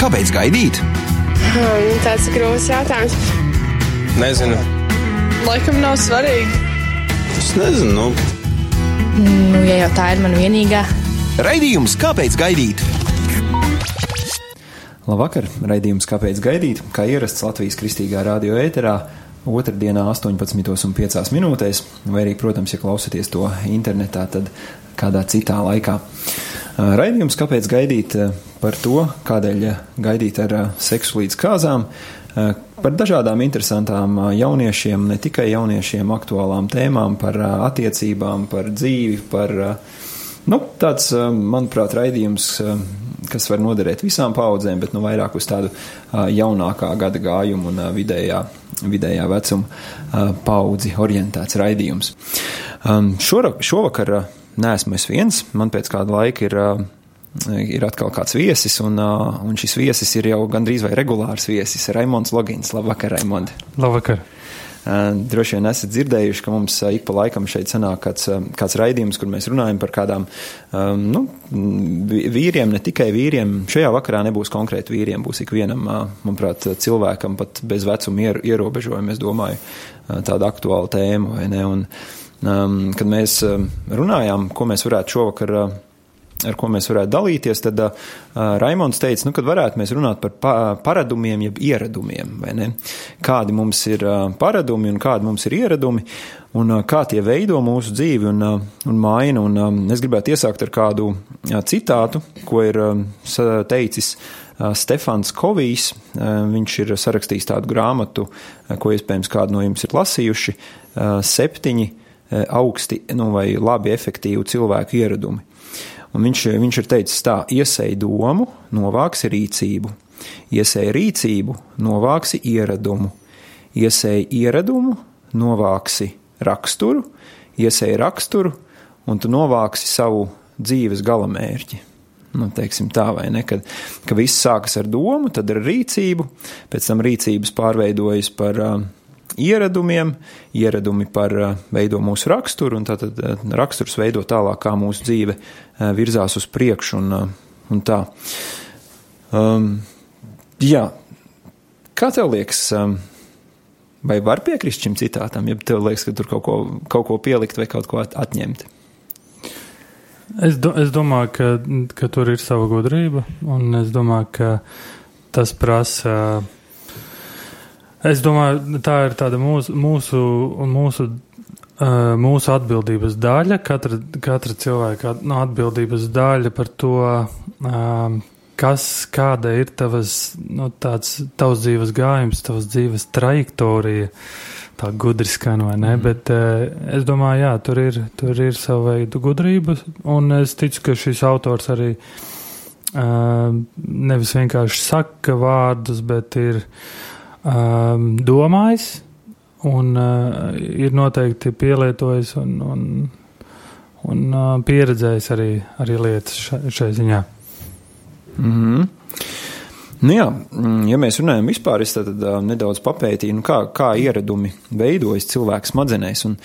Kāpēc gaidīt? Hmm, tāds ir grūts jautājums. Nezinu. Laikam nav svarīgi. Es nezinu. Nu. Nu, ja jau tā ir mana vienīgā. Raidījums Kāpēc gaidīt? Labvakar! Raidījums Kāpēc gaidīt? Kā ierasts Latvijas kristīgā radio ēterā. Otradienā, 18,5 minūtēs, vai arī, protams, ja klausāties to internetā, tad kādā citā laikā. Raidījums, kāpēc gaidīt par to, kādēļ gaidīt ar seksu līdz kāzām, par dažādām interesantām jauniešiem, ne tikai jauniešiem, aktuālām tēmām, par attiecībām, par dzīvi, par nu, tāds, manuprāt, raidījums, kas var noderēt visām paudzēm, bet nu, vairāk uz tādu jaunākā gada gājumu un vidējā, vidējā vecuma paudzi orientēts raidījums. Šovakar neesmu es viens. Man pēc kāda laika ir, ir atkal kāds viesis, un, un šis viesis ir jau gandrīz vai regulārs viesis - Raimons Logins. Labvakar, Raimond! Labvakar! Droši vien esat dzirdējuši, ka mums ik pa laikam šeit sanāk kāds, kāds raidījums, kur mēs runājam par kādām nu, vīriem, ne tikai vīriem. Šajā vakarā nebūs konkrēti vīriem, būs ik vienam, manuprāt, cilvēkam pat bez vecuma ierobežojuma, es domāju, tāda aktuāla tēma, vai ne? Un, kad mēs um, runājām, ko mēs varētu šovakar, uh, ar ko mēs varētu dalīties, tad uh, Raimons teica, nu, kad varētu mēs runāt par pa paradumiem, jeb ieradumiem, vai ne? Kādi mums ir uh, paradumi un kādi mums ir ieradumi, un uh, kā tie veido mūsu dzīvi un, uh, un maina. Un, um, es gribētu iesākt ar kādu uh, citātu, ko ir um, teicis. Uh, Stefans Kovijs, uh, viņš ir sarakstījis tādu grāmatu, uh, ko iespējams kādi no jums ir lasījuši, septiņi Eh, augsti nu, vai labi efektīvi cilvēku ieradumi. Un viņš, viņš ir teicis tā, iesēj domu, novāksi rīcību, iesēj rīcību, novāksi ieradumu, iesēj ieradumu, novāksi raksturu, iesēj raksturu, un tu novāksi savu dzīves galamērķi. Nu, teiksim tā, vai ne? Kad, ka viss sākas ar domu, tad ar rīcību, pēc tam rīcības pārveidojas par uh, ieradumiem, ieradumi par eh, veido mūsu raksturu, un tātad eh, raksturs veido tālāk, kā mūsu dzīve eh, virzās uz priekšu un, un tā. Um, jā, kā tev liekas, um, vai var piekrist šim citātam, ja tev liekas, ka tur kaut ko, kaut ko pielikt vai kaut ko atņemt? Es, do, es domāju, ka, ka tur ir sava gudrība, un es domāju, ka tas prasa uh, Es domāju, tā ir tāda mūsu, mūsu, mūsu, mūsu atbildības daļa, katra, katra cilvēka no atbildības daļa par to, kas, kāda ir tavas, nu, tāds, tavs dzīves gājums, tavs dzīves trajektorija, tā gudri skan vai ne, mm. bet es domāju, jā, tur ir, tur ir sava veida gudrība, un es ticu, ka šis autors arī nevis vienkārši saka vārdus, bet ir, um, domājis un uh, ir noteikti pielietojis un, un, un uh, pieredzējis arī, arī lietas šai, šai ziņā. Mm -hmm. Nu jā, mm, ja mēs runājam vispār, es tad uh, nedaudz papētīju, nu kā, kā ieradumi veidojas cilvēka smadzenēs. Un,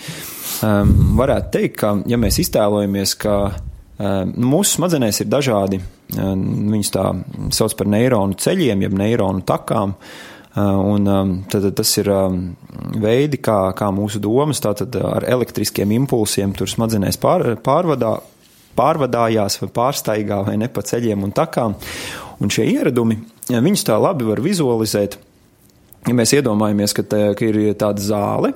um, varētu teikt, ka, ja mēs iztēlojamies, ka um, nu, mūsu smadzenēs ir dažādi, um, viņus tā sauc par neironu ceļiem, jeb neironu takām, uh, Un tad, tas ir veidi, kā, kā mūsu domas ar elektriskiem impulsiem tur smadzenēs pār, pārvadā, pārvadājās vai pārsteigā vai ne pa ceļiem un takām. Un šie ieradumi, viņus tā labi var vizualizēt, ja mēs iedomājamies, ka, tā, ka ir tāda zāle,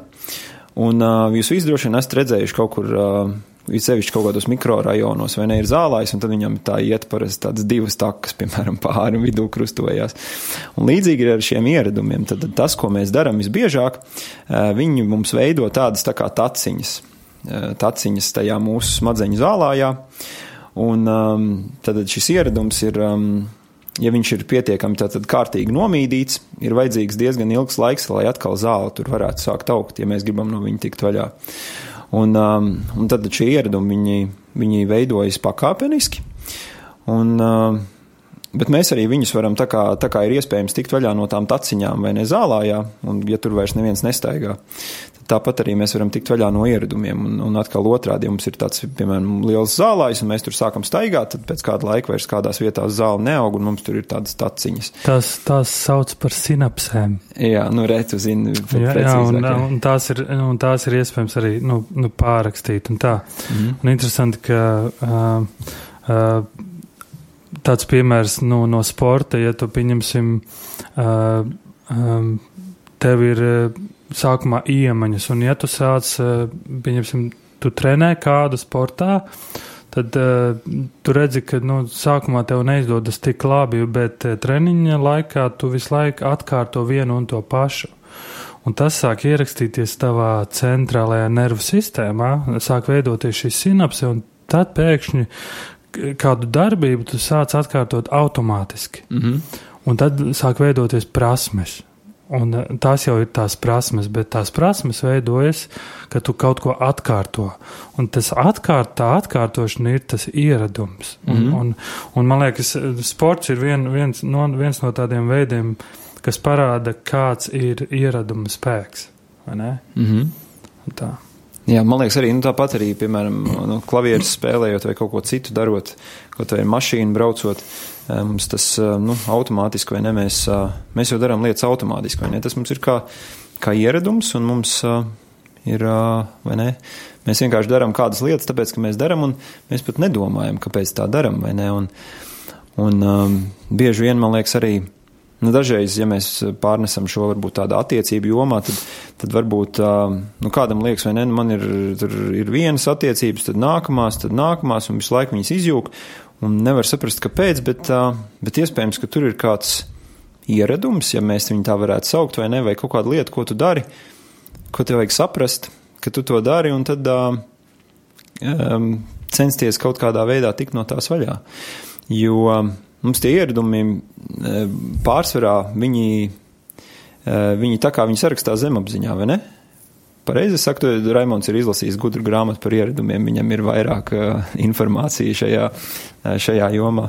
un jūs visi droši vien esat redzējuši kaut kur sevišķi kaut kādos mikrorajonos, vai ne, ir zālājs, un tad viņam tā iet parasti tādas divas takas, piemēram, pāri un vidū krustojās. Un līdzīgi ir ar šiem ieradumiem. Tad tas, ko mēs darām visbiežāk, viņi mums veido tādas tā kā taciņas, taciņas tajā mūsu smadzeņu zālājā, un tad šis ieradums ir. Ja viņš ir pietiekami tātad kārtīgi nomīdīts, ir vajadzīgs diezgan ilgs laiks, lai atkal zāle tur varētu sākt augt, ja mēs gribam no viņa tikt vaļā. Un, um, un tad šie ieradumi viņi, viņi veidojas pakāpeniski. Un, uh, Bet mēs arī viņus varam, tā kā, tā kā ir iespējams, tikt vaļā no tām taciņām vai ne zālājā, un ja tur vairs neviens nestaigā, tāpat arī mēs varam tikt vaļā no ieradumiem. Un, un atkal otrādi, ja mums ir tāds, piemēram, liels zālājs, un mēs tur sākam staigāt, tad pēc kāda laika vairs kādās vietās zāle neaug, un mums tur ir tādas taciņas. Tās, tās sauc par sinapsēm. Jā, nu, retu zini. Jā, jā un, un, tās ir, un tās ir iespējams arī nu, nu, pārrakstīt un tā. Mm -hmm. Un interesanti, ka. Uh, uh, tāds piemērs nu, no sporta, ja tu pieņemsim, uh, um, tev ir uh, sākumā iemaņas, un ja tu sāc, uh, pieņemsim, tu trenē kādu sportā, tad uh, tu redzi, ka nu, sākumā tev neizdodas tik labi, bet uh, treniņa laikā tu visu laiku atkārto vienu un to pašu. Un tas sāk ierakstīties tavā centrālajā nervu sistēmā, sāk veidoties šī sinapse, un tad pēkšņi kādu darbību tu sāc atkārtot automātiski. Mm -hmm. Un tad sāk veidoties prasmes. Un eh, tās jau ir tās prasmes, bet tās prasmes veidojas, ka tu kaut ko atkārto. Un tas atkārt, tā atkārtošana ir tas ieradums. Mm -hmm. un, mhm. un, un man liekas, sports ir vien, viens, no, viens no tādiem veidiem, kas parāda, kāds ir ieraduma spēks. Mm -hmm. Tā. Jā, man liekas, arī nu, tāpat arī, piemēram, nu, klavierus spēlējot vai kaut ko citu darot, kaut vai mašīnu braucot. Eh, mums tas eh, nu, automātiski vai ne, mēs, eh, mēs jau darām lietas automātiski, vai ne? Tas mums ir kā, kā ieradums un mums ir, vai ne? Mēs vienkārši darām kādas lietas, tāpēc, ka mēs darām, un mēs pat nedomājam, kāpēc tā darām, vai ne? Un, un um, bieži vien, man liekas, arī Nu, dažreiz, ja mēs pārnesam šo varbūt tādu attiecību jomā, tad, tad varbūt nu, kādam liekas, vai ne, nu, man ir, ir vienas attiecības, tad nākamās, tad nākamās, un visu laiku viņas izjūg, un nevar saprast, kāpēc, bet, bet iespējams, ka tur ir kāds ieradums, ja mēs viņu tā varētu saukt, vai ne, vai kaut kāda lieta, ko tu dari, ko tev vajag saprast, ka tu to dari, un tad um, censties kaut kādā veidā tikt no tās vaļā. Jo mums tie ieradumi e, pārsvarā viņi, e, viņi tā kā viņi sarakstā zemapziņā, vai ne? Pareizi saku, Raimons ir izlasījis gudru grāmatu par ieradumiem, viņam ir vairāk uh, informācija šajā, šajā jomā.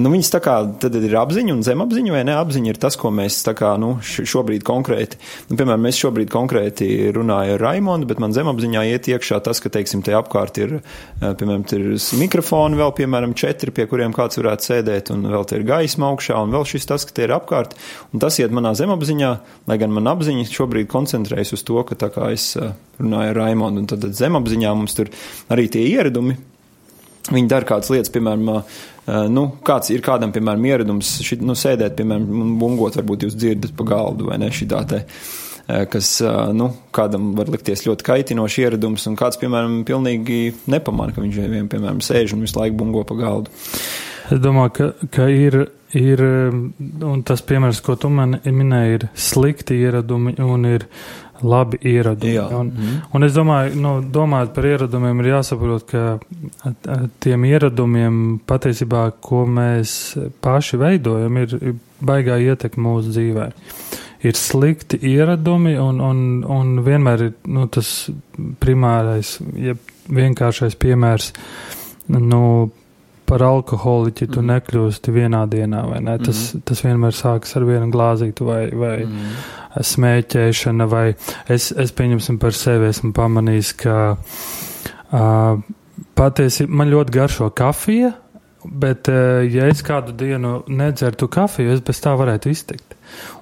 Nu, viņas tā kā ir apziņa un zemapziņa, vai ne? Apziņa ir tas, ko mēs kā, nu, šobrīd konkrēti, nu, piemēram, mēs šobrīd konkrēti runāju ar Raimondu, bet man zemapziņā iet iekšā tas, ka, teiksim, te apkārt ir, piemēram, ir mikrofoni vēl, piemēram, četri, pie kuriem kāds varētu sēdēt, un vēl te ir gaisma augšā, un vēl šis tas, ka te ir apkārt, un tas iet manā zemapziņā, lai gan man apziņa šobrīd koncentrējas uz to, ka tā kā es runāju ar Raimondu, un tad zemapziņā mums tur arī tie ieradumi. Viņi dara kādas lietas, piemēram, nu, kāds ir kādam, piemēram, ieradums, šit, nu, sēdēt, piemēram, bungot, varbūt jūs dzirdat pa galdu vai ne šitā te kas nu, kādam var likties ļoti kaitinošs ieradums, un kāds, piemēram, pilnīgi nepamana, ka viņš vien, piemēram, sēž un visu laiku bungo pa galdu. Es domāju, ka, ka ir, ir, un tas piemērs, ko tu man minēji, ir slikti ieradumi un ir labi ieradumi. Jā. Un, mm. un es domāju, nu, domājot par ieradumiem, ir jāsaprot, ka tiem ieradumiem patiesībā, ko mēs paši veidojam, ir baigā ietekme mūsu dzīvē. Ir slikti ieradumi, un, un, un vienmēr ir nu, tas primārais, ja vienkāršais piemērs. Nu, par alkoholiķi tu mm. nekļūsti vienā dienā, ne? Tas, mm. tas vienmēr sākas ar vienu glāzītu vai, vai mm. smēķēšana, vai es, es pieņemsim par sevi esmu pamanījis, ka uh, patiesi man ļoti garšo kafija, bet uh, ja es kādu dienu nedzertu kafiju, es bez tā varētu iztikt.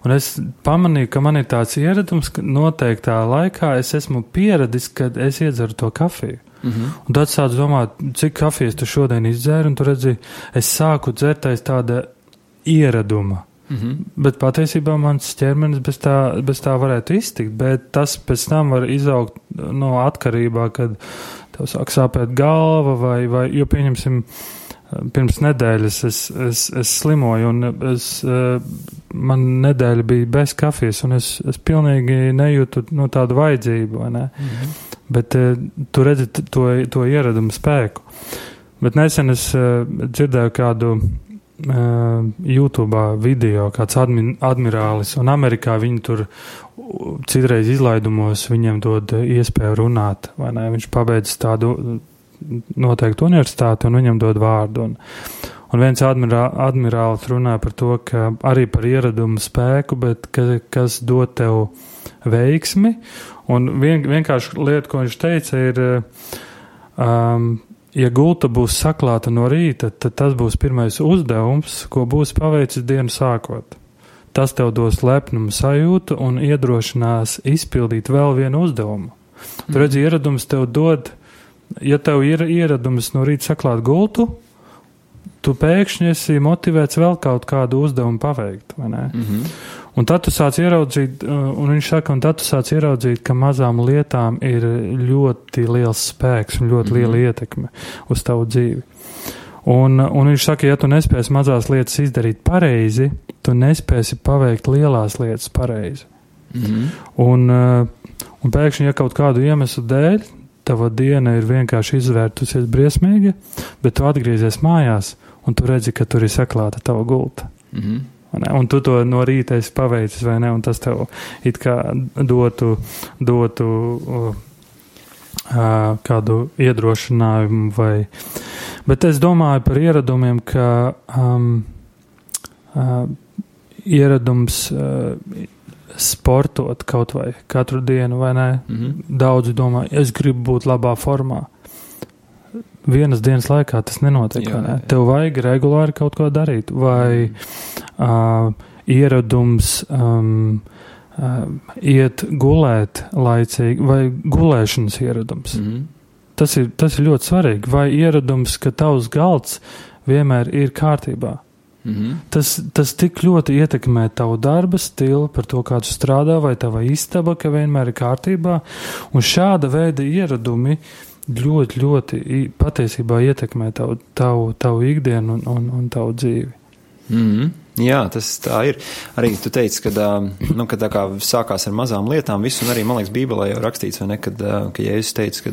Un es pamanīju, ka man ir tāds ieradums, ka noteiktā laikā es esmu pieradis, kad es iedzeru to kafiju. Mm -hmm. Un tad sāc domāt, cik kafijas tu šodien izdzēri, un tu redzi, es sāku dzert aiz tāda ieraduma. Mm -hmm. Bet patiesībā mans ķermenis bez tā, bez tā varētu iztikt, bet tas pēc tam var izaugt no atkarībā, kad tev sāk sāpēt galva vai, vai jo pieņemsim, pirms nedēļas es, es, es slimoju un es, man nedēļa bija bez kafijas un es, es pilnīgi nejūtu no tādu vajadzību, ne? Mm -hmm. Bet uh, tu redzi to, to ieradumu spēku. Bet nesen es uh, dzirdēju kādu YouTube video, kāds admi admirālis, un Amerikā viņi tur citreiz izlaidumos viņiem dod iespēju runāt, vai ne? Viņš pabeidz tādu noteiktu universitāti un viņam dod vārdu. Un, Un viens admirā, admirālis runā par to, ka arī par ieradumu spēku, bet ka, kas dod tev veiksmi. Un vien, vienkārši lieta, ko viņš teica, ir, um, ja gulta būs saklāta no rīta, tad tas būs pirmais uzdevums, ko būs paveicis dienu sākot. Tas tev dos lepnumu sajūtu un iedrošinās izpildīt vēl vienu uzdevumu. Tu redzi, ieradums tev dod, ja tev ir ieradums no rīta saklāt gultu, tu pēkšņi esi motivēts vēl kaut kādu uzdevumu paveikt? Mm -hmm. Un tad tu sāc ieraudzīt, un viņš saka, un tad tu sāc ieraudzīt, ka mazām lietām ir ļoti liels spēks un ļoti mm -hmm. liela ietekme uz tavu dzīvi. Un, un viņš saka, ja tu nespēsi mazās lietas izdarīt pareizi, tu nespēsi paveikt lielās lietas pareizi. Mm -hmm. un, un pēkšņi, ja kaut kādu iemeslu dēļ tava diena ir vienkārši izvērtusies briesmīgi, bet tu atgriezies mājās un tu redzi, ka tur ir saklāta tava gulta. Mm -hmm. Un tu to no rīta esi paveicis, vai ne? Un tas tev it kā dotu, dotu uh, kādu iedrošinājumu vai. Bet es domāju par ieradumiem, ka um, uh, ieradums uh, sportot kaut vai katru dienu, vai ne? Mm -hmm. Daudzi domā, es gribu būt labā formā. Vienas dienas laikā tas nenotiek. Jā, ne? jā. Tev vajag regulāri kaut ko darīt, vai uh, ieradums um, uh, iet gulēt laicīgi, vai gulēšanas ieradums. Mm -hmm. tas, ir, tas ir ļoti svarīgi. Vai ieradums, ka tavs galds vienmēr ir kārtībā. Mm -hmm. tas, tas tik ļoti ietekmē tavu darba stilu, par to, kā tu strādā, vai tava istaba, ka vienmēr ir kārtībā. Un šāda veida ieradumi ļoti, ļoti patiesībā ietekmē tavu, tavu, tavu ikdienu un, un, un tavu dzīvi. Mm -hmm. Jā, tas tā ir. Arī tu teici, ka, nu, ka tā kā sākās ar mazām lietām, viss, un arī, man liekas, Bībelē jau rakstīts, vai ne, kad, ka Jēzus teica,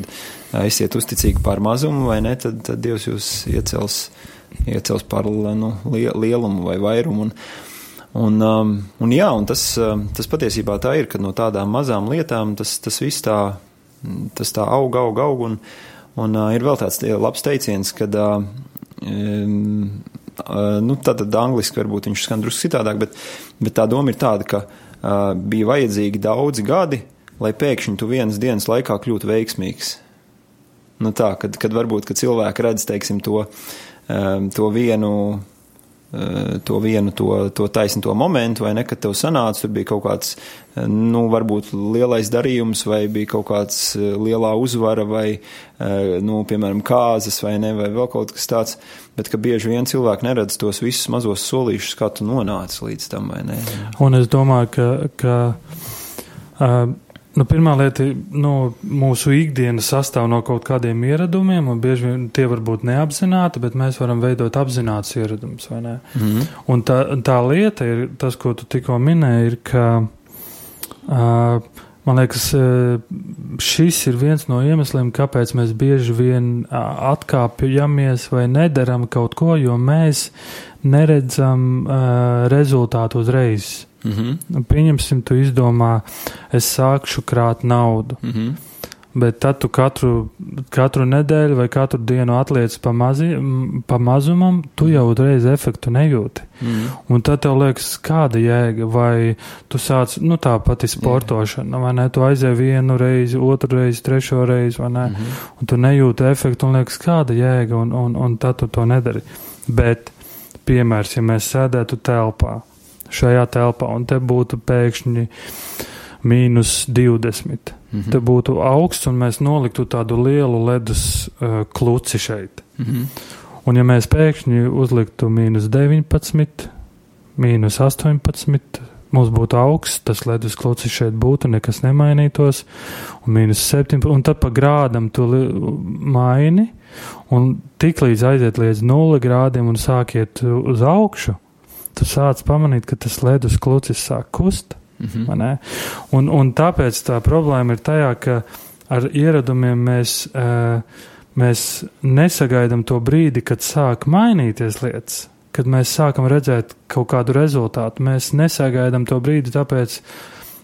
ka esiet uzticīgi pār mazumu, vai ne, tad, tad Dievs jūs iecels iecels par nu, lielumu vai vairumu. Un, un, um, un, jā, un tas, um, tas patiesībā tā ir, ka no tādām mazām lietām tas, tas viss tā, tas tā aug, aug, aug. Un, un uh, ir vēl tāds labs teiciens, kad. Um, nu, tātad angliski varbūt viņš skan drusku citādāk, bet, bet tā doma ir tāda, ka uh, bija vajadzīgi daudzi gadi, lai pēkšņi tu vienas dienas laikā kļūtu veiksmīgs. Nu tā, kad, kad varbūt, kad cilvēki redz, teiksim, to, uh, to vienu ehm, to vienu, to, to taisnīgo momentu, vai ne, kad tev sanāca, tur bija kaut kāds, ehm, nu, varbūt lielais darījums, vai bija kaut kāds lielā uzvara, vai, nu, piemēram, kāzas, vai ne, vai vēl kaut kas tāds, bet ka bieži vien cilvēki neredz tos visus mazos solīšus, kā tu nonāci līdz tam, vai ne. Un es domāju, ka, ka uh, Nu, pirmā lieta nu, mūsu ikdiena sastāv no kaut kādiem ieradumiem, un bieži vien tie var būt neapzināti, bet mēs varam veidot apzināts ne? Mm -hmm. Un tā, tā lieta ir, tas, ko tu tikko minēji, ir, ka, uh, man liekas, šis ir viens no iemesliem, kāpēc mēs bieži vien atkāpjamies vai nedaram kaut ko, jo mēs neredzam uh, rezultātu uzreiz. Mm -hmm. Pieņemsim, tu izdomā, es sākšu krāt naudu. Mm -hmm. Bet tad tu katru, katru nedēļu vai katru dienu atliec pa, mazi, pa mazumam, tu jau uzreiz efektu nejūti. Mm. Un tad tev liekas, kāda jēga, vai tu sāc, nu tā pati sportošana, vai ne, tu aizēji vienu reizi, otru reizi, trešo reizi, vai ne, mm -hmm. un tu nejūti efektu un liekas, kāda jēga, un, un, un tad tu to nedari. Bet, piemērs, ja mēs sēdētu telpā, šajā telpā, un te būtu pēkšņi mīnus 20. Mm -hmm. Te būtu augsts, un mēs noliktu tādu lielu ledus uh, kluci šeit. Mm -hmm. Un ja mēs pēkšņi uzliktu mīnus 19, mīnus 18, mums būtu augsts, tas ledus klucis šeit būtu, nekas nemainītos, un mīnus 7, un tad pa grādam tu maini, un tik līdz aiziet līdz 0 grādiem un sākiet uz augšu, tu sāc pamanīt, ka tas ledus klucis sāk kust. Mm -hmm. un, un tāpēc tā problēma ir tajā, ka ar ieradumiem mēs, uh, mēs nesagaidām to brīdi, kad sāk mainīties lietas, kad mēs sākam redzēt kaut kādu rezultātu. Mēs nesagaidām to brīdi, tāpēc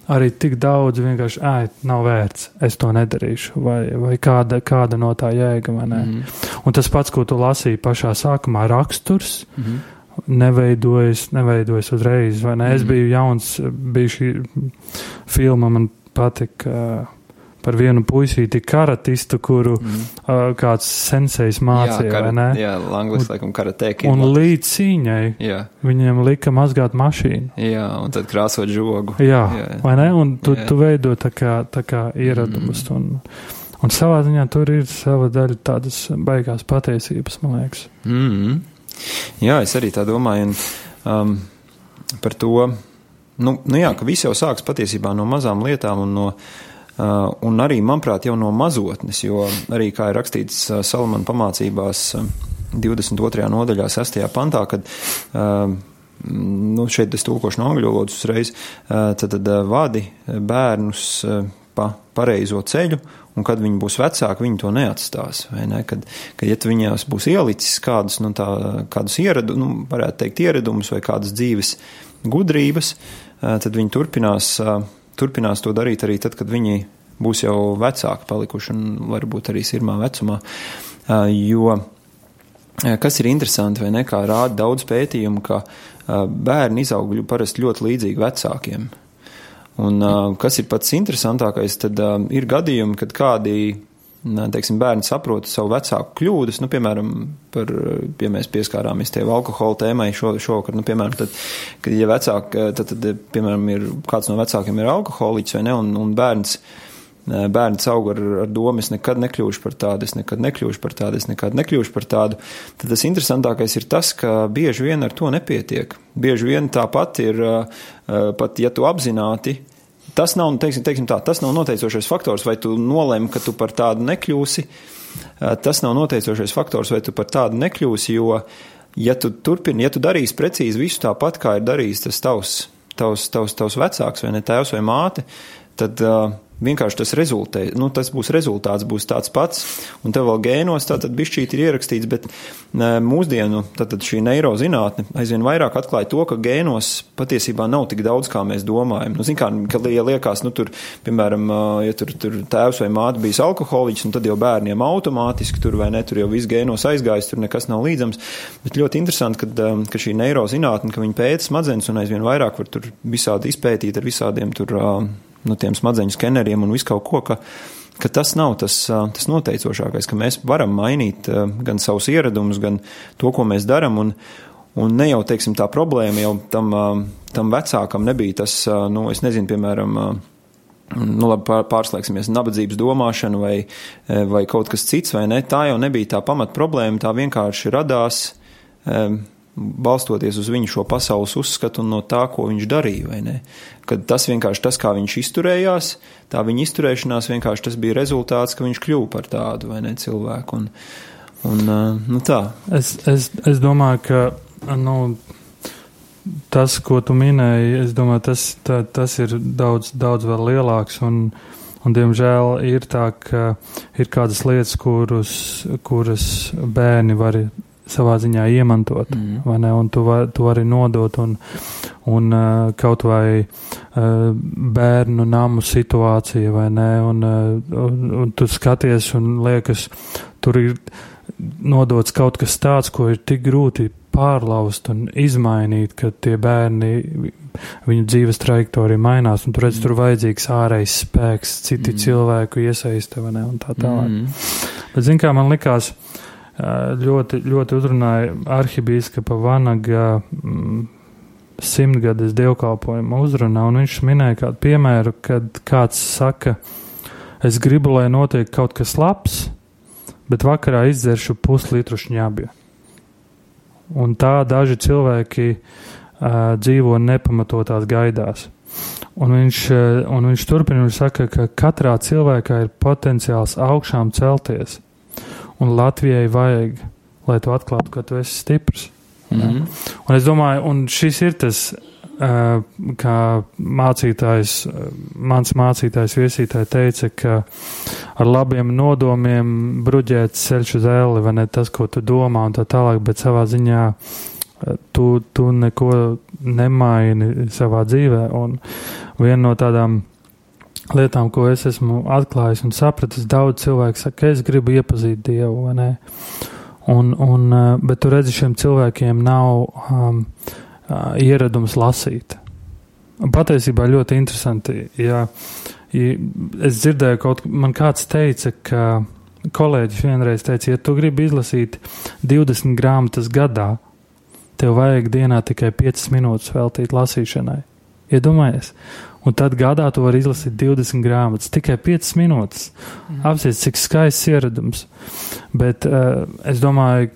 arī tik daudz vienkārši, ej, nav vērts, es to nedarīšu, vai, vai kāda, kāda no tā jēga, vai ne? Mm. Un tas pats, ko tu lasīji pašā sākumā, raksturs. Mm. Neveidojas, neveidojas uzreiz, vai ne? Mm. Es biju jauns, bija šī filma, man patika uh, par vienu puisīti karatistu, kuru mm. uh, kāds sensejs mācīja, jā, kara? Jā, Langlis, laikam, karatēki. Un līdz cīņai jā. viņiem lika mazgāt mašīnu. Jā, un tad krāsot žogu. Jā, jā. vai ne? Un tu, jā. tu veido tā kā, tā kā ieradumus. Mm. Un, un savā ziņā tur ir sava daļa tādas baigās patiesības, man liekas. Mm. Jā, es arī tā domāju. Un, um, par to, nu, nu jā, ka viss jau sāks patiesībā no mazām lietām un no Uh, un arī, manuprāt, jau no mazotnes, jo arī, kā ir rakstīts uh, Salamana pamācībās 22. Uh, nodaļā, 6. pantā, kad nu, šeit es tulkošu no angļu valodas uzreiz, tad, tad vadi bērnus pa pareizo ceļu, un kad viņi būs vecāki, viņi to neatstās. Ne? Kad, kad ja viņās būs ielicis kādus, nu, tā, kādus ieradu, nu, varētu teikt, ieradumus vai kādas dzīves gudrības, tad viņi turpinās turpinās to darīt arī tad, kad viņi būs jau vecāki palikuši un varbūt arī sirmā vecumā. Jo kas ir interesanti, vai ne, kā rāda daudz pētījumu, ka bērni izaug parasti ļoti līdzīgi vecākiem. Un kas ir pats interesantākais, tad ir gadījumi, kad kādi teiksim, bērni saprot savu vecāku kļūdas, nu, piemēram, par, ja mēs pieskārāmies tie alkohola tēmai šo, šovakar, nu, piemēram, tad, kad, ja vecāk, tad, tad, piemēram, ir kāds no vecākiem ir alkoholiķis vai ne, un, un bērns, bērns aug ar, ar domu, es nekad nekļūšu par tādu, es nekad nekļūšu par tādu, es nekad nekļūšu par tādu, tad tas interesantākais ir tas, ka bieži vien ar to nepietiek. Bieži vien tāpat ir, pat ja tu apzināti, Tas nav, teiksim, teiksim tā, tas nav noteicošais faktors, vai tu nolēmi, ka tu par tādu nekļūsi. Tas nav noteicošais faktors, vai tu par tādu nekļūsi, jo, ja tu turpini, ja tu darīsi precīzi visu tāpat, kā ir darījis tas tavs, tavs, tavs, tavs vecāks vai ne tēvs vai māte, tad uh, vienkārši tas rezultē, nu, tas būs rezultāts, būs tāds pats, un tev vēl gēnos tātad bišķīt ir ierakstīts, bet mūsdienu, tātad šī neirozinātne aizvien vairāk atklāja to, ka gēnos patiesībā nav tik daudz, kā mēs domājam. Nu, zin kā, ka, ja liekas, nu, tur, piemēram, ja tur, tur tēvs vai māte bijis alkoholiķis, un tad jau bērniem automātiski tur vai ne, tur jau viss gēnos aizgājis, tur nekas nav līdzams, bet ļoti interesanti, ka, ka šī neirozinātne, ka viņi pēta smadzenes un aizvien vairāk var tur visādi izpētīt ar visādiem tur nu, tiem smadzeņu skeneriem un visu kaut ko, ka, ka tas nav tas, tas noteicošākais, ka mēs varam mainīt gan savus ieradumus, gan to, ko mēs darām. Un, un ne jau teiksim, tā problēma jau tam, tam vecākam nebija tas, nu, es nezinu, piemēram, nu, labi, pārslēgsimies, nabadzības domāšana vai, vai kaut kas cits, vai ne. Tā jau nebija tā pamat problēma, tā vienkārši radās balstoties uz viņu šo pasaules uzskatu un no tā, ko viņš darīja? Kad tas vienkārši tas, kā viņš izturējās, tā viņa izturēšanās vienkārši tas bija rezultāts, ka viņš kļuva par tādu, ne, cilvēku. Un, un nu tā. Es, es, es domāju, ka, nu, tas, ko tu minēji, domāju, tas, tā, tas ir daudz, daudz lielāks un, un, diemžēl, ir tā, ka ir kādas lietas, kurus, kuras bērni var savā ziņā iemantot, mm. vai ne, un tu, var, tu vari nodot, un, un uh, kaut vai uh, bērnu namu situācija, vai ne, un, uh, un, un tu skaties un liekas, tur ir nodots kaut kas tāds, ko ir tik grūti pārlaust un izmainīt, ka tie bērni, viņu dzīves trajektorija mainās, un tur redz, tur vajadzīgs ārējs spēks, citi mm. cilvēku iesaiste, vai ne, un tā tālāk. Mm. Bet, zin kā, man likās, uh, ļoti, ļoti uzrunāja arhibīskapa Vanaga mm, simtgades dievkalpojuma uzrunā, un viņš minēja kādu piemēru, kad kāds saka, es gribu, lai notiek kaut kas labs, bet vakarā izdzeršu puslitru šņabju. Un tā daži cilvēki uh, dzīvo nepamatotās gaidās. Un viņš, un viņš turpina un saka, ka katrā cilvēkā ir potenciāls augšām celties un Latvijai vajag, lai tu atklātu, ka tu esi stiprs. Mm -hmm. Un es domāju, un šis ir tas, uh, kā mācītājs, mans mācītājs viesītāji teica, ka ar labiem nodomiem bruģēt ceļš uz ēli, vai ne tas, ko tu domā un tā tālāk, bet savā ziņā Tu, tu neko nemaini savā dzīvē. Un viena no tādām lietām, ko es esmu atklājis un sapratis, daudz cilvēku saka, ka es gribu iepazīt Dievu? Un, un, bet tu redzi, šiem cilvēkiem nav um, ieradums lasīt. Patiesībā ļoti interesanti. Ja, ja es dzirdēju, kaut man kāds teica, ka kolēģis vienreiz teica, ja tu gribi izlasīt 20 grāmatas gadā, tev vajag dienā tikai 5 minūtes veltīt lasīšanai. Iedomājies! Un tad gadā tu vari izlasīt 20 grāmatas, tikai 5 minūtes. Mm. Apsies, cik skaists ieradums. Bet uh, es domāju,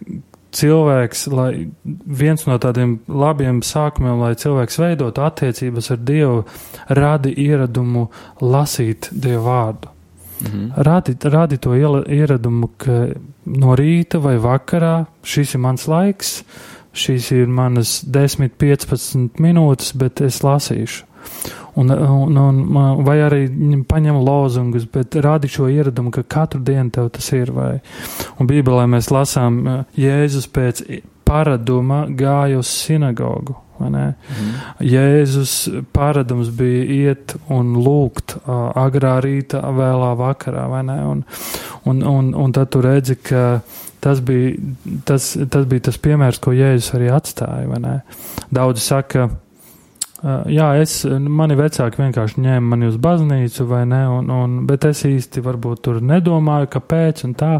cilvēks, lai viens no tādiem labiem sākumiem, lai cilvēks veidotu attiecības ar Dievu, radi ieradumu lasīt Dievu vārdu. -hmm. radi, radi to ieradumu, ka no rīta vai vakarā šis ir mans laiks, šīs ir manas 10, 15 minūtes, bet es lasīšu. Un, un, un, vai arī paņem lozungus, bet rādi šo ieradumu, ka katru dienu tev tas ir. Vai. Un Bībelē mēs lasām, Jēzus pēc paraduma gāja uz sinagogu. Mm. Jēzus paradums bija iet un lūgt uh, agrā rītā, vēlā vakarā? Un, un, un, un tad tu redzi, ka tas bija tas, tas bija tas piemērs, ko Jēzus arī atstāja? Daudzi saka, jā, es, mani vecāki vienkārši ņēma mani uz baznīcu, vai ne, un, un, bet es īsti varbūt tur nedomāju, kāpēc un tā.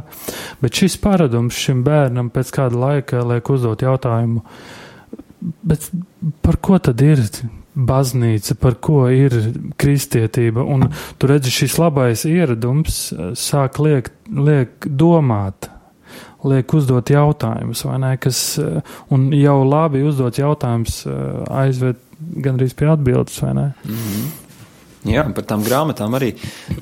Bet šis paradums šim bērnam pēc kāda laika liek uzdot jautājumu, bet par ko tad ir baznīca, par ko ir kristietība? Un tu redzi, šis labais ieradums sāk liek, liek domāt liek uzdot jautājumus, vai ne, kas, un jau labi uzdot jautājums aizved gandrīz pie atbildes, vai ne? Mm -hmm. Jā, par tām grāmatām arī.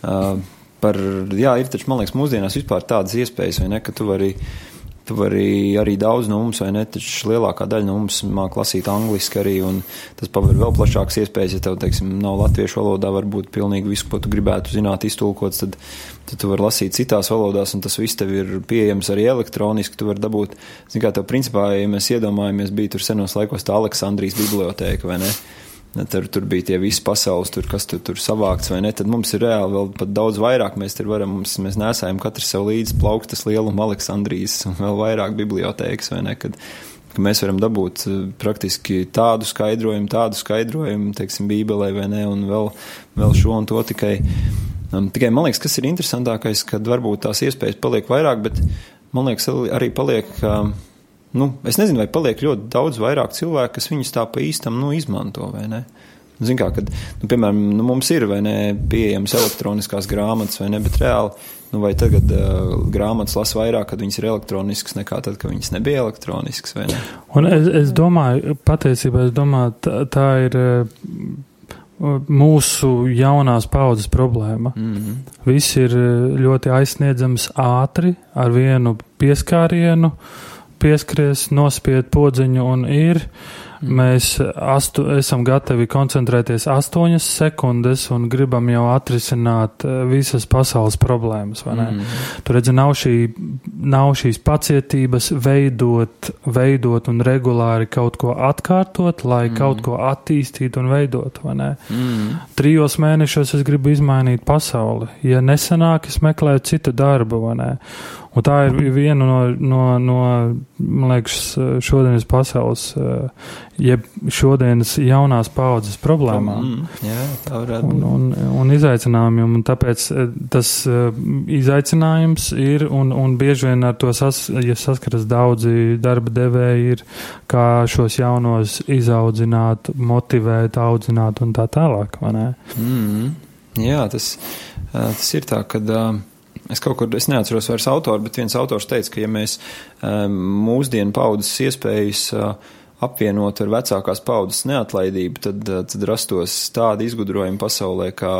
Uh, par, jā, ir taču, man liekas, mūsdienās vispār tādas iespējas, vai ne, ka tu vari. Tu vari arī daudz no mums, vai ne? Taču lielākā daļa no mums māca lasīt angliski arī, un tas paver vēl plašākas iespējas. Ja tev, teiksim, nav latviešu valodā, varbūt pilnīgi visu, ko tu gribētu zināt, iztulkots, tad, tad tu vari lasīt citās valodās, un tas viss tev ir pieejams arī elektroniski. Tu vari dabūt, zin kā tev principā, ja mēs iedomājamies, bija tur senos laikos tā Aleksandrijas bibliotēka, vai ne? Tur, tur bija tie visi pasaules, tur, kas tur, tur savākts, vai ne? Tad mums ir reāli vēl pat daudz vairāk. Mēs tur varam, mums, mēs nesājam katrs sev līdzi plauktas lielumu Aleksandrijas un vēl vairāk bibliotēkas, vai ne? Kad, ka mēs varam dabūt eh, praktiski tādu skaidrojumu, tādu skaidrojumu, teiksim, Bībelē vai ne, un vēl, vēl šo un to tikai. Um, tikai man liekas, kas ir interesantākais, kad varbūt tās iespējas paliek vairāk, bet man liekas, arī paliek. Um, nu, es nezinu, vai paliek ļoti daudz vairāk cilvēku, kas viņus tā pa īstam nu, izmanto vai ne. Ziniet, kā, kad, nu, piemēram, nu, mums ir vai ne pieejamas elektroniskās grāmatas, vai ne, bet reāli, nu, vai tagad uh, grāmatas lasa vairāk, kad viņas ir elektroniskas, nekā tad, kad viņas nebija elektroniskas, vai ne? Un es, es domāju, patiesībā, es domāju, tā, tā ir. Uh, mūsu jaunās paudzes problēma. Mm -hmm. Viss ir ļoti aizsniedzams ātri, ar vienu pieskārienu. Uh, pieskries, nospied podziņu un ir. Mm. Mēs astu, esam gatavi koncentrēties astoņas sekundes un gribam jau atrisināt eh, visas pasaules problēmas. Mm. Tur redzi, nav, šī, nav šīs pacietības veidot, veidot un regulāri kaut ko atkārtot, lai mm. kaut ko attīstītu un veidot. Mm. Trijos mēnešos es gribu izmainīt pasauli. Ja nesanāk, es meklēju citu darbu. Un tā ir viena no, no, no man liekas, šodienas pasaules, jeb šodienas jaunās paudzes problēmām. Mm, jā, tā varētu būt. Un, un, un izaicinājumiem, un tāpēc eh, tas eh, izaicinājums ir, un, un bieži vien ar to sas, ja saskaras daudzi darba devēji, ir kā šos jaunos izaudzināt, motivēt, audzināt un tā tālāk, vai ne? Mm, jā, tas, eh, tas ir tā, kad. Uh, Es kaut kur, es neatceros vairs autoru, bet viens autors teica, ka ja mēs um, mūsdienu paudzes iespējas uh, apvienot ar vecākās paudzes neatlaidību, tad, uh, tad rastos tādi izgudrojumi pasaulē, kā,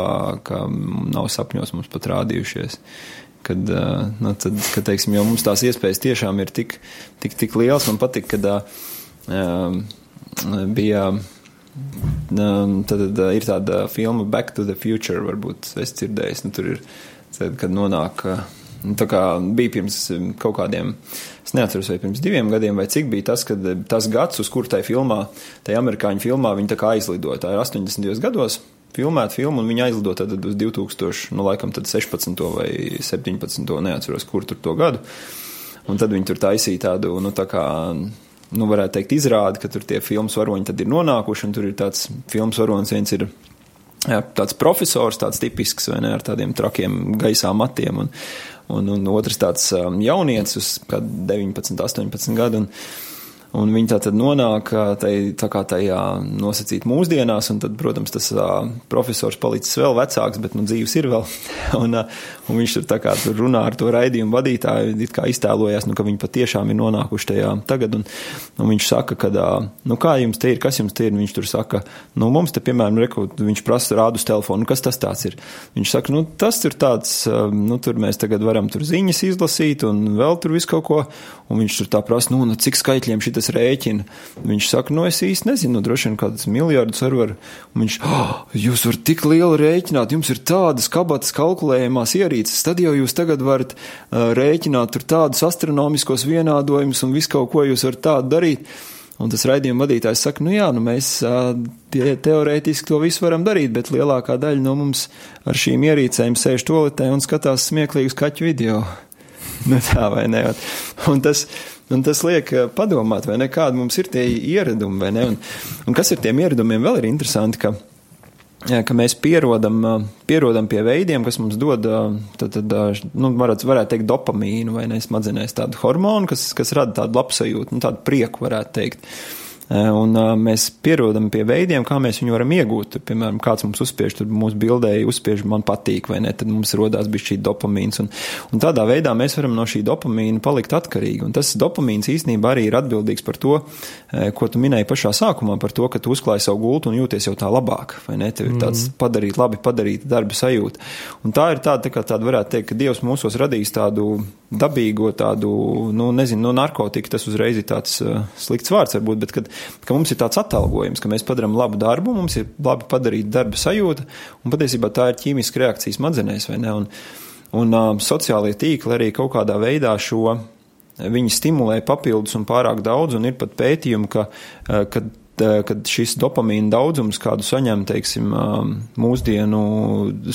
kā nav sapņos mums pat rādījušies. Kad, uh, nu, tad, kad, teiksim, jo mums tās iespējas tiešām ir tik, tik, tik lielas, man patīk, kad uh, bija. Um, tad, tad ir tāda filma Back to the Future, varbūt es dzirdēju, nu, tur ir Tad, kad nonāk tā kā bija pirms um, kaut kādiem, es neatceros, vai pirms diviem gadiem, vai cik bija tas, kad um, tas gads, uz kur tai filmā, tai amerikāņu filmā, viņi tā kā aizlidoja. Tā ir 80. gados filmēta filma, un viņi aizlidoja tad uz 2000, nu, laikam, tad 16. vai 17. neatceros, kur tur to gadu. Un tad viņi tur taisīja tādu, nu, tā kā, nu, varētu teikt, izrādi, ka tur tie filmas varoņi tad ir nonākuši, un tur ir tāds filmas varonis, viens ir jā, tāds profesors, tāds tipisks, vai ne, ar tādiem trakiem gaisā matiem, un, un, un otrs tāds um, jaunietis uz 19, 18 gadu. Un, Un viņi tā tad nonāk tai, tā kā tajā nosacīt mūsdienās, un tad, protams, tas uh, profesors palicis vēl vecāks, bet, nu, dzīves ir vēl. un, uh, un viņš tur tā kā tur runā ar to raidījumu vadītāju, it kā iztēlojās, nu, ka viņi patiešām ir nonākuši tajā tagad, un, un viņš saka, ka, uh, nu, kā jums te ir, kas jums te ir, un viņš tur saka, nu, mums te, piemēram, reku, viņš prasa rādu uz telefonu, nu, kas tas tāds ir. Viņš saka, nu, tas ir tāds, nu, tur mēs tagad varam tur ziņas izlasīt, un vēl tur visu kaut ko, un viņš tur tā prasa, nu, nu cik skaitļiem šī tas rēķina. Viņš saka, nu es īsti nezinu, nu, droši vien kādus miljardus var var. Viņš, oh, jūs varat tik lielu rēķināt, jums ir tādas kabatas kalkulējumās ierīces, tad jau jūs tagad varat uh, rēķināt tur tādus astronomiskos vienādojumus un visu kaut ko jūs varat tādu darīt. Un tas raidījuma vadītājs saka, nu jā, nu mēs tie, teorētiski to visu varam darīt, bet lielākā daļa no mums ar šīm ierīcēm sēž toaletē un skatās smieklīgus kaķu video. nu tā vai ne? Un tas, Un tas liek eh, padomāt, vai ne, kādi mums ir tie ieradumi, vai ne, un, un kas ar tiem ieradumiem vēl ir interesanti, ka, ka mēs pierodam, eh, pierodam pie veidiem, kas mums dod, eh, tad, tad nu, varētu, varētu teikt, dopamīnu vai ne, smadzenēs tādu hormonu, kas, kas rada tādu labsajūtu, nu, tādu prieku, varētu teikt. Eh, un uh, mēs pierodam pie veidiem, kā mēs viņu varam iegūt. Piemēram, kāds mums uzspiež, tur mūsu bildēji uzspiež, man patīk, vai ne, tad mums rodās bija šī dopamīns. Un, un tādā veidā mēs varam no šī dopamīna palikt atkarīgi. Un tas dopamīns īstenībā arī ir atbildīgs par to, eh, ko tu minēji pašā sākumā, par to, ka tu uzklāji savu gultu un jūties jau tā labāk, vai ne? Tev ir tāds mm. padarīt, labi padarīt darba sajūta. Un tā ir tāda, tā kā tāda varētu teikt, ka Dievs mūsos radīs tādu dabīgo tādu, nu, nezinu, no narkotika tas uzreiz ir tāds uh, slikts vārds varbūt, bet kad, ka mums ir tāds atalgojums, ka mēs padarām labu darbu, mums ir labi padarīta darba sajūta, un patiesībā tā ir ķīmiska reakcija smadzenēs, vai ne? Un, un uh, sociālie tīkli arī kaut kādā veidā šo, viņi stimulē papildus un pārāk daudz, un ir pat pētījumi, ka, uh, kad kad šis dopamīna daudzums, kādu saņem, teiksim, um, mūsdienu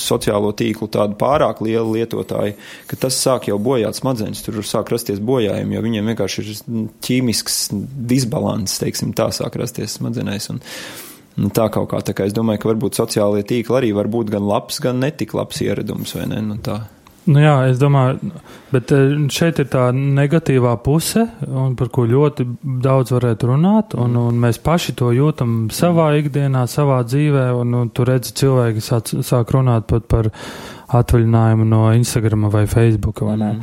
sociālo tīklu pārāk lielu lietotāju, ka tas sāk jau bojāt smadzenes, tur sāk rasties bojājumi, jo viņiem vienkārši ir ķīmisks disbalans, teiksim, tā sāk rasties smadzenēs. Un, Nu, tā kaut kā, tā kā es domāju, ka varbūt sociālajie tīkli arī var būt gan labs, gan netik labs ieradums, vai ne? Nu, tā. Nu jā, es domāju, bet eh, šeit ir tā negatīvā puse, par ko ļoti daudz varētu runāt, un, un mēs paši to jūtam savā ikdienā, savā dzīvē, un, un tu redzi cilvēki sāk, sāk runāt pat par atvaļinājumu no Instagram vai Facebook, vai? Mm.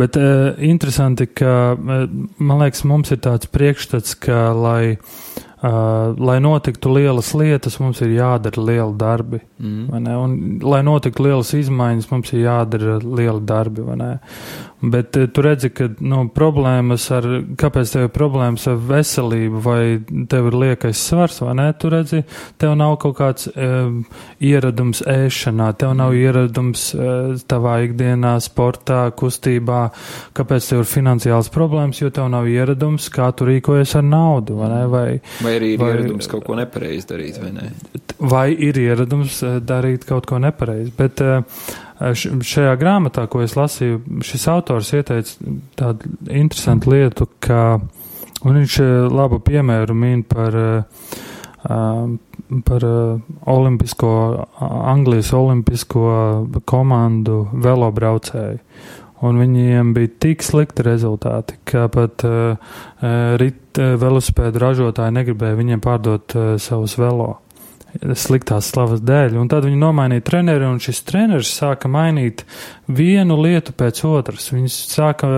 Bet uh, interesanti, ka, eh, man liekas, mums ir tāds priekšstats, ka, lai Uh, lai notiktu lielas lietas, mums ir jādara lieli darbi. Mm. Un, lai notiktu lielas izmaiņas, mums ir jādara lieli darbi. Bet uh, tu redzi, ka nu, problēmas ar, kāpēc tev ir problēmas ar veselību, vai tev ir liekais svars, vai nē, tu redzi, tev nav kaut kāds uh, ieradums ēšanā, tev nav ieradums uh, tavā ikdienā, sportā, kustībā, kāpēc tev ir finansiāls problēmas, jo tev nav ieradums, kā tu rīkojies ar naudu, vai nē, vai Vai arī ir vai, ieradums kaut ko nepareizi darīt, vai ne? Vai ir ieradums eh, darīt kaut ko nepareizi, bet eh, šajā grāmatā, ko es lasīju, šis autors ieteica tādu interesantu lietu, ka, viņš labu piemēru min par, par olimpisko, Anglijas olimpisko komandu velobraucēju. Un viņiem bija tik slikti rezultāti, ka pat uh, rit uh, velosipēdu ražotāji negribēja viņiem pārdot uh, savus velo sliktās slavas dēļ. Un tad viņi nomainīja treneri, un šis treneris sāka mainīt vienu lietu pēc otras. Viņš sāka,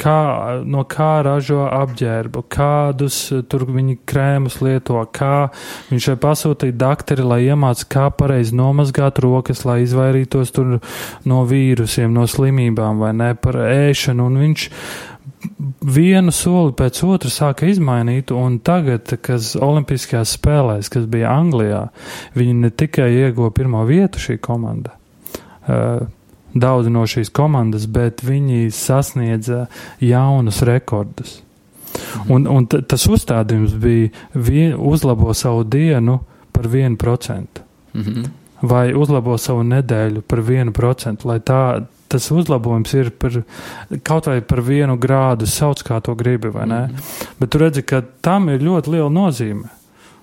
kā, no kā ražo apģērbu, kādus tur viņi krēmus lieto, kā viņš pasūtīja dakteri, lai iemāc, kā pareizi nomazgāt rokas, lai izvairītos no vīrusiem, no slimībām vai ne par ēšanu. Un viņš vienu soli pēc otra sāka izmainīt, un tagad, kas Olimpiskajās spēlēs, kas bija Anglijā, viņi ne tikai ieguva pirmo vietu šī komanda, uh, daudz no šīs komandas, bet viņi sasniedza jaunus rekordus. Mhm. Un, un tas uzstādījums bija vien, uzlabo savu dienu par vienu procentu. Mhm. Vai uzlabo savu nedēļu par vienu procentu, lai tā, tas uzlabojums ir par, kaut vai par vienu grādu, sauc kā to gribi, vai ne? Mm. Bet tu redzi, ka tam ir ļoti liela nozīme.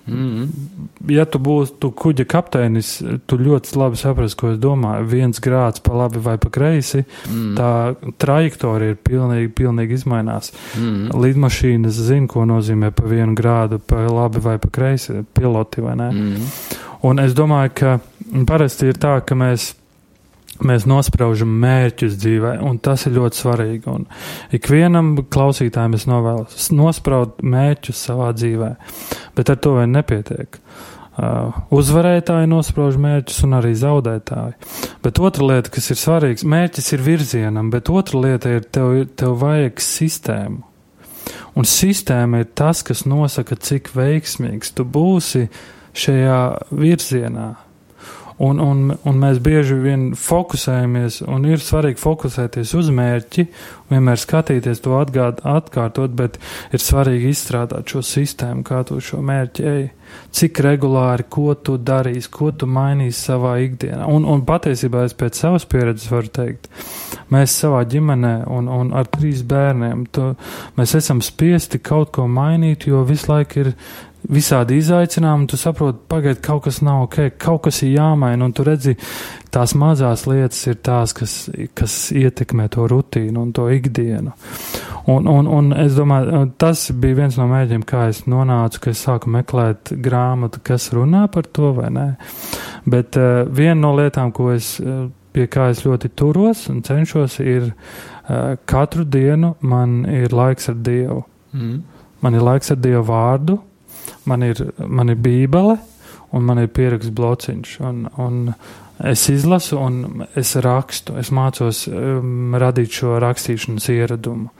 Mm -hmm. Ja tu būtu kuģa kapteinis, tu ļoti labi saprasti, ko es domāju. Viens grāds pa labi vai pa kreisi, mm. tā trajektorija ir pilnīgi, pilnīgi izmainās. Mm. Lidmašīnas zina, ko nozīmē pa vienu grādu, pa labi vai pa kreisi, piloti vai nē. Mm. Un es domāju, ka parasti ir tā, ka mēs mēs nospraužam mērķus dzīvē, un tas ir ļoti svarīgi. Un ikvienam klausītājam es novēlu nospraust mērķus savā dzīvē, bet ar to vien nepietiek. Uh, uzvarētāji nosprauž mērķus un arī zaudētāji. Bet otra lieta, kas ir svarīga, mērķis ir virzienam, bet otra lieta ir, tev, tev vajag sistēmu. Un sistēma ir tas, kas nosaka, cik veiksmīgs tu būsi šajā virzienā. Un, un, un mēs bieži vien fokusējamies, un ir svarīgi fokusēties uz mērķi, vienmēr skatīties to atgād, atkārtot, bet ir svarīgi izstrādāt šo sistēmu, kā tu šo mērķi ej. Cik regulāri, ko tu darīsi, ko tu mainīsi savā ikdienā. Un, un patiesībā es pēc savas pieredzes varu teikt, mēs savā ģimenē un, un ar trīs bērniem, tu, mēs esam spiesti kaut ko mainīt, jo visu laiku ir visādi izaicinājumi, tu saproti, pagaidi, kaut kas nav ok, kaut kas ir jāmaina, un tu redzi, tās mazās lietas ir tās, kas, kas ietekmē to rutīnu un to ikdienu. Un, un, un es domāju, tas bija viens no mēģiem, kā es nonācu, ka es sāku meklēt grāmatu, kas runā par to vai nē. Bet uh, viena no lietām, ko es, uh, pie kā es ļoti turos un cenšos, ir uh, katru dienu man ir laiks ar Dievu. Mm. Man ir laiks ar Dievu vārdu, man ir, man ir bībele un man ir pieraksts blociņš. Un, un es izlasu un es rakstu, es mācos um, radīt šo rakstīšanas ieradumu.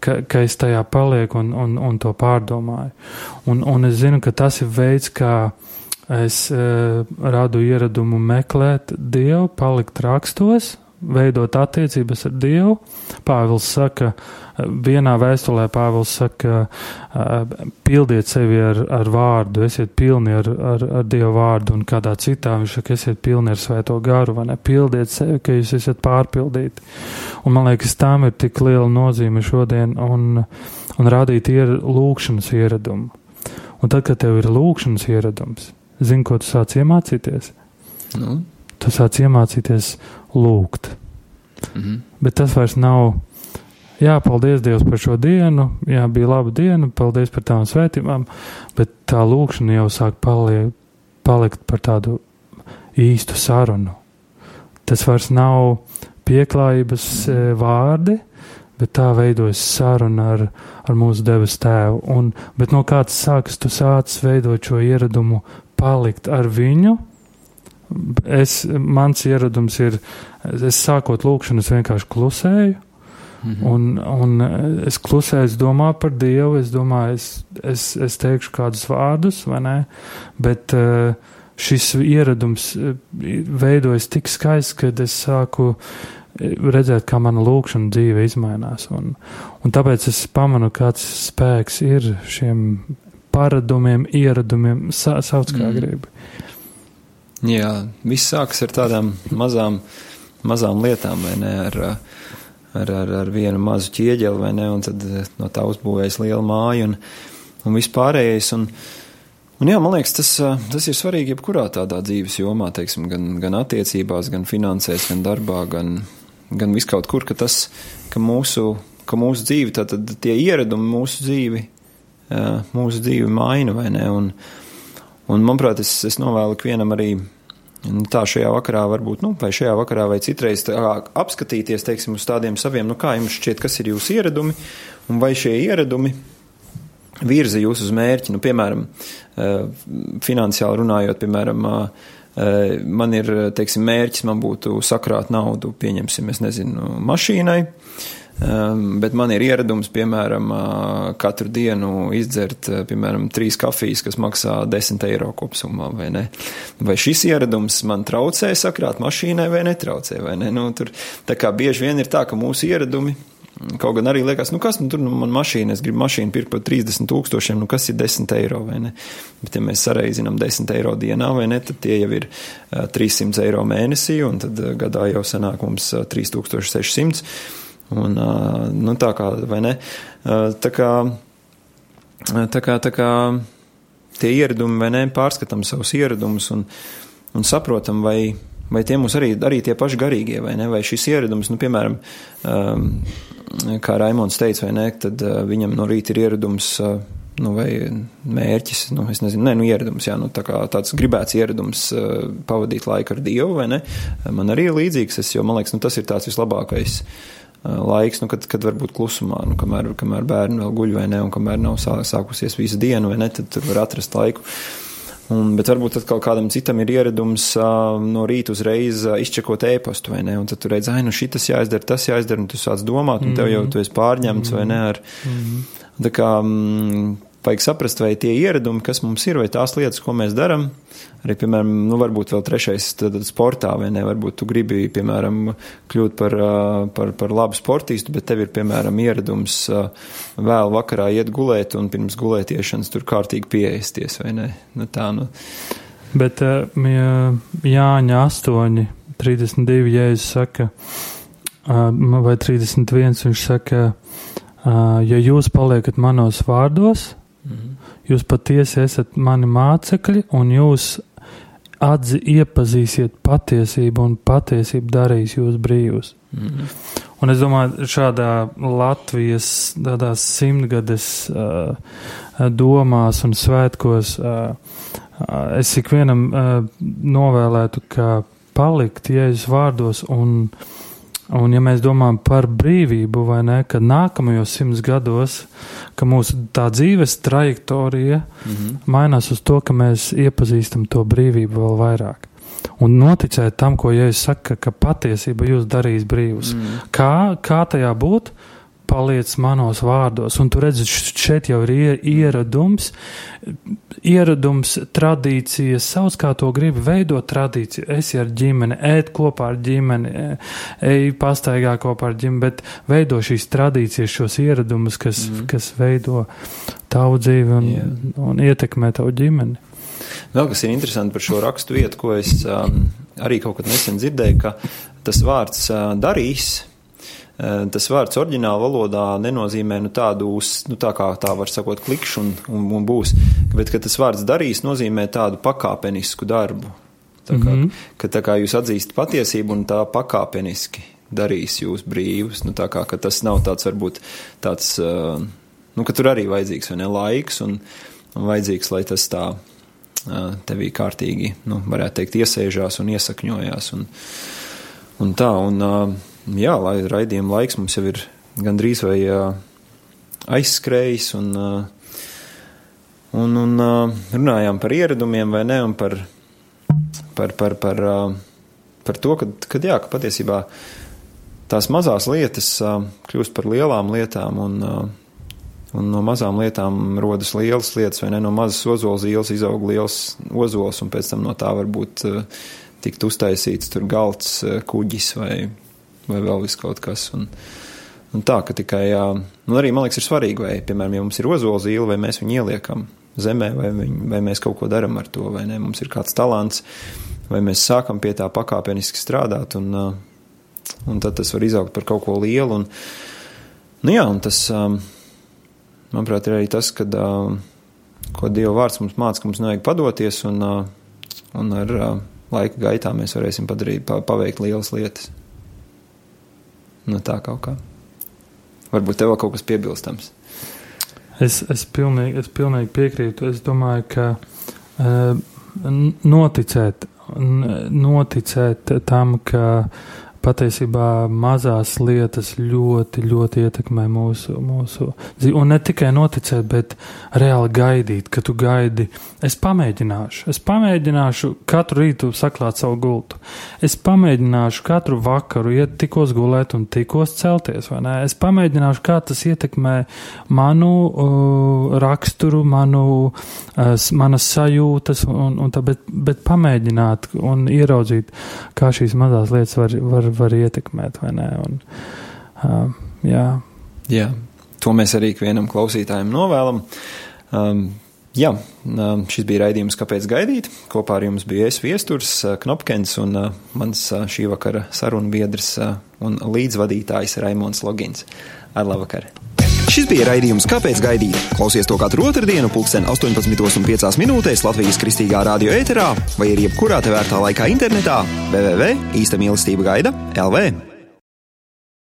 Ka, ka es tajā palieku un, un, un to pārdomāju. Un, un es zinu, ka tas ir veids, kā es uh, radu ieradumu meklēt Dievu, palikt rakstos, veidot attiecības ar Dievu. Pāvils saka, vienā vēstulē Pāvils saka, pildiet sevi ar, ar vārdu, esiet pilni ar, ar, ar Dievu vārdu, un kādā citā viņš saka, esiet pilni ar svēto garu, vai ne? Pildiet sevi, ka jūs esat pārpildīti. Un man liekas, tām ir tik liela nozīme šodien, un, un rādīt ir lūkšanas ieradumu. Un tad, kad tev ir lūkšanas ieradums, zini, ko tu sāc iemācīties? Nu? Tu sāc iemācīties lūgt. Mm -hmm. Bet tas vairs nav. Jā, paldies Dievam par šo dienu. Jā, bija laba diena, paldies par tām svētībām. Bet tā lūkšana jau sāk paliek, palikt par tādu īstu sarunu. Tas vairs nav pieklājības e, vārdi, bet tā veidojas saruna ar, ar mūsu debes tēvu. Un, bet no kāds sākas, tu sāc veidot šo ieradumu, palikt ar viņu Es, mans ieradums ir, es sākot lūkšanu, es vienkārši klusēju. Mm -hmm. un, un es klusēju, es domāju par Dievu, es domāju, es, es, es teikšu kādus vārdus, vai ne? Bet uh, šis ieradums eh, veidojas tik skaisti, kad es sāku eh, redzēt, kā mana lūkšana dzīve izmainās. Un, un tāpēc es pamanu, kāds spēks ir šiem paradumiem, ieradumiem, sa, sauc kā mm. gribi. Jā, viss sākas ar tādām mazām, mazām lietām, vai ne? Ar, ar, ar, ar vienu mazu ķieģeli, vai ne? Un tad no tā uzbūvējas liela māja un, un viss pārējais. Un, un jā, man liekas, tas, tas ir svarīgi jebkurā tādā dzīves jomā, teiksim, gan, gan attiecībās, gan finansēs, gan darbā, gan, gan viskaut kur, ka tas, ka mūsu, ka mūsu dzīve, tātad tie ieradumi mūsu dzīvi, mūsu dzīvi maina, vai ne? Un, Un, manuprāt, es, es novēlu ikvienam arī nu, tā šajā vakarā, varbūt, nu, vai šajā vakarā, vai citreiz tā, apskatīties, teiksim, uz tādiem saviem, nu, kā jums šķiet, kas ir jūsu ieradumi, un vai šie ieradumi virza jūs uz mērķi, nu, piemēram, eh, finansiāli runājot, piemēram, eh, man ir, teiksim, mērķis, man būtu sakrāt naudu, pieņemsim, es nezinu, mašīnai, Um, bet man ir ieradums, piemēram, katru dienu izdzert, piemēram, trīs kafijas, kas maksā 10 eiro kopsumā, vai ne? Vai šis ieradums man traucē sakrāt mašīnai vai netraucē, vai ne? Nu, tur, tā kā bieži vien ir tā, ka mūsu ieradumi Kaut gan arī liekas, nu kas nu, tur nu, man mašīna, es gribu mašīnu pirkt par 30 tūkstošiem, nu kas ir 10 eiro vai ne? Bet, ja mēs sareizinām 10 eiro dienā vai ne, tad tie jau ir uh, 300 eiro mēnesī, un tad gadā jau sanāk mums uh, 3600. Un, nu tā kā, vai ne? Tā kā, tā kā, tā kā tie ieradumi, vai ne, pārskatām savus ieradumus un, un saprotam, vai, vai tie mums arī, arī tie paši garīgie, vai ne, vai šis ieradums, nu, piemēram, kā Raimons teica, vai ne, tad viņam no rīta ir ieradums. Nu, vai mērķis, nu, es nezinu, ne, nu, ieradums, jā, nu, tā kā tāds gribēts ieradums uh, pavadīt laiku ar Dievu, vai ne? Man arī ir līdzīgs, es, jo man liekas, nu, tas ir tāds vislabākais laiks, nu, kad, kad var būt klusumā, nu, kamēr, kamēr bērni vēl guļ vai ne, un kamēr nav sā, sākusies visa diena, vai ne, tad tur var atrast laiku. Un, bet varbūt atkal kādam citam ir ieradums uh, no rīta uzreiz uh, izčekot ēpastu, vai ne? Un tad tu redz, ah, nu šitas jāizdara, tas jāizdara, un tu sāc domāt, un mm -hmm. tev jau tu esi pārņemts, mm -hmm. vai ne? Ar, mm -hmm. Tā kā mm, vajag saprast, vai tie ieradumi, kas mums ir, vai tās lietas, ko mēs darām, arī, piemēram, nu, varbūt vēl trešais, tad sportā, vai ne, varbūt tu gribi, piemēram, kļūt par, par, par labu sportistu, bet tev ir, piemēram, ieradums vēl vakarā iet gulēt un pirms gulētiešanas tur kārtīgi pieeisties, vai ne, nu tā, nu. Bet Jāņa 8, 32, Jēzus saka, vai 31, viņš saka, ja jūs paliekat manos vārdos. Jūs patiesi esat mani mācekļi, un jūs atzi, iepazīsiet patiesību, un patiesība darīs jūs brīvus. Mhm. Un es domāju, šādā Latvijas simtgades uh, domās un svētkos uh, es ikvienam uh, novēlētu, ka palikt Jēzus vārdos un uh, Un, ja mēs domājam par brīvību, vai ne, ka nākamajos simts gados, ka mūsu tā dzīves trajektorija mm -hmm. mainās uz to, ka mēs iepazīstam to brīvību vēl vairāk. Un noticēt tam, ko Jēzus saka, ka patiesība jūs darīs brīvus. Mm. Kā, kā tajā būt? Paliec manos vārdos. Un tu redzi, šeit jau ir ieradums, ieradums, tradīcijas, savs kā to gribi veidot tradīciju. Esi ar ģimeni, ēd kopā ar ģimeni, ej pastaigā kopā ar ģimeni, bet veido šīs tradīcijas, šos ieradumus, kas, mm. kas veido tavu dzīvi un, yeah. un ietekmē tavu ģimeni. Vēl kas ir interesanti par šo rakstu vietu, ko es um, arī kaut kad nesen dzirdēju, ka tas vārds uh, darīs tas vārds oriģināla valodā nenozīmē nu, tādu, nu, tā kā tā var sakot, klikšķi un, un, un būs, bet tas vārds darīs nozīmē tādu pakāpenisku darbu. Tā kā, mm -hmm. ka tā kā jūs atzīstat patiesību un tā pakāpeniski darīs jūs brīvus, nu, tā kā tas nav tāds varbūt tāds, eh, nu, ka tur arī vajadzīgs ne laiks un, un vajadzīgs, lai tas tā eh, tevī kārtīgi, nu, varētu teikt, iesēžās un iesakņojās un, un tā, un jā, lai raidījuma laiks mums jau ir gandrīz vai aizskrējis, un, un, un runājām par ieradumiem vai ne, un par, par, par, par, par to, ka, kad, jā, ka patiesībā tās mazās lietas kļūst par lielām lietām, un, un no mazām lietām rodas lielas lietas, vai ne, no mazas ozola zīles izaug liels ozols, un pēc tam no tā var būt tikt uztaisīts tur galds, kuģis vai vai vēl vis kaut kas. Un, un tā, ka tikai, jā, nu arī man liekas, ir svarīgi, vai, piemēram, ja mums ir ozola zīle, vai mēs viņu ieliekam zemē, vai, viņ, vai mēs kaut ko darām ar to, vai ne, mums ir kāds talants, vai mēs sākam pie tā pakāpeniski strādāt, un, un tad tas var izaugt par kaut ko lielu. Un, nu jā, un tas, manuprāt, ir arī tas, kad, ko Dieva vārds mums māca, ka mums nevajag padoties, un, un ar laika gaitā mēs varēsim padarīt, paveikt lielas lietas. Nu, tā kaut kā. Varbūt tev kaut kas piebilstams. Es, es, pilnīgi, es pilnīgi piekrītu. Es domāju, ka uh, noticēt, noticēt tam, ka patiesībā mazās lietas ļoti, ļoti ietekmē mūsu, mūsu dzīvi. Un ne tikai noticēt, bet reāli gaidīt, ka tu gaidi. Es pamēģināšu, es pamēģināšu katru rītu saklāt savu gultu. Es pamēģināšu katru vakaru iet tikos gulēt un tikos celties, vai ne? Es pamēģināšu, kā tas ietekmē manu uh, raksturu, manu, uh, manas sajūtas, un, un tā, bet, bet pamēģināt un ieraudzīt, kā šīs mazās lietas var, var, var ietekmēt, vai ne? Un, uh, jā. jā, to mēs arī vienam klausītājam novēlam. Um, Jā, um, šis bija raidījums, kāpēc gaidīt. Kopā ar jums bija es viesturs uh, Knopkins un uh, mans uh, šī vakara sarunbiedrs un līdzvadītājs Raimons Logins. Ar labvakar! Šis bija raidījums, kāpēc gaidīt. Klausies to katru otrdienu, pulksten 18,5 minūtēs Latvijas kristīgā radio ēterā vai arī jebkurā tevērtā laikā internetā www.īsta mīlestība gaida LV.